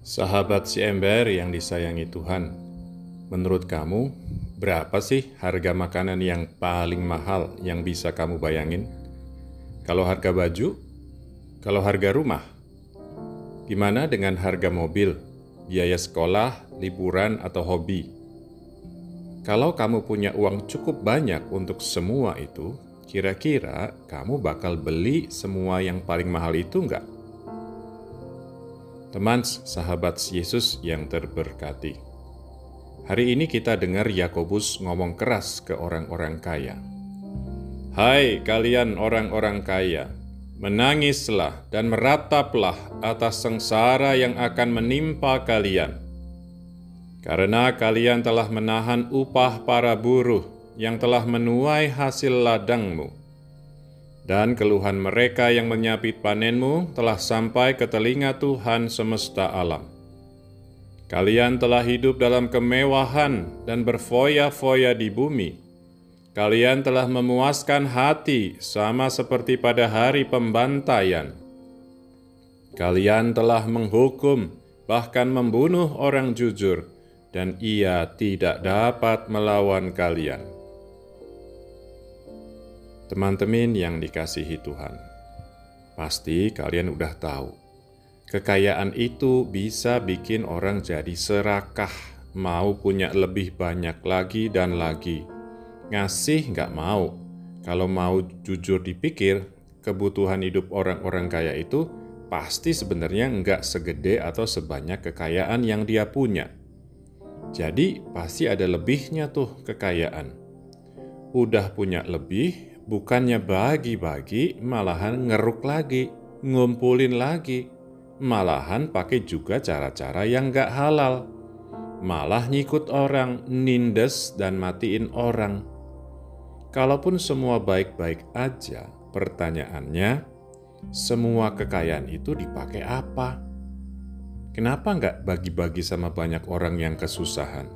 Sahabat si ember yang disayangi Tuhan, menurut kamu berapa sih harga makanan yang paling mahal yang bisa kamu bayangin? Kalau harga baju? Kalau harga rumah? Gimana dengan harga mobil, biaya sekolah, liburan, atau hobi? Kalau kamu punya uang cukup banyak untuk semua itu, kira-kira kamu bakal beli semua yang paling mahal itu nggak? Teman sahabat Yesus yang terberkati. Hari ini kita dengar Yakobus ngomong keras ke orang-orang kaya. Hai kalian orang-orang kaya, menangislah dan merataplah atas sengsara yang akan menimpa kalian. Karena kalian telah menahan upah para buruh yang telah menuai hasil ladangmu dan keluhan mereka yang menyapit panenmu telah sampai ke telinga Tuhan semesta alam. Kalian telah hidup dalam kemewahan dan berfoya-foya di bumi. Kalian telah memuaskan hati sama seperti pada hari pembantaian. Kalian telah menghukum, bahkan membunuh orang jujur, dan ia tidak dapat melawan kalian Teman-teman yang dikasihi Tuhan, pasti kalian udah tahu, kekayaan itu bisa bikin orang jadi serakah, mau punya lebih banyak lagi dan lagi. Ngasih nggak mau, kalau mau jujur dipikir, kebutuhan hidup orang-orang kaya itu pasti sebenarnya nggak segede atau sebanyak kekayaan yang dia punya. Jadi pasti ada lebihnya tuh kekayaan. Udah punya lebih, bukannya bagi-bagi, malahan ngeruk lagi, ngumpulin lagi, malahan pakai juga cara-cara yang gak halal. Malah nyikut orang, nindes dan matiin orang. Kalaupun semua baik-baik aja, pertanyaannya, semua kekayaan itu dipakai apa? Kenapa nggak bagi-bagi sama banyak orang yang kesusahan?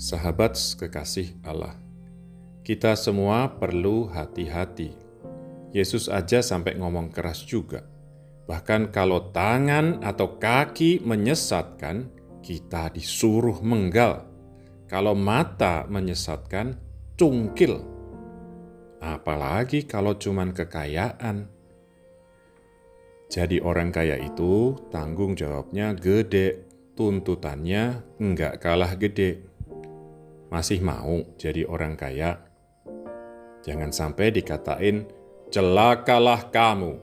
Sahabat kekasih Allah, kita semua perlu hati-hati. Yesus aja sampai ngomong keras juga. Bahkan kalau tangan atau kaki menyesatkan, kita disuruh menggal. Kalau mata menyesatkan, cungkil. Apalagi kalau cuman kekayaan. Jadi orang kaya itu tanggung jawabnya gede, tuntutannya enggak kalah gede. Masih mau jadi orang kaya? Jangan sampai dikatain, celakalah kamu.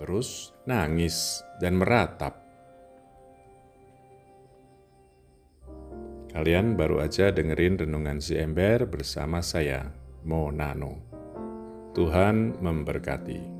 Terus nangis dan meratap. Kalian baru aja dengerin renungan si ember bersama saya, Monano. Tuhan memberkati.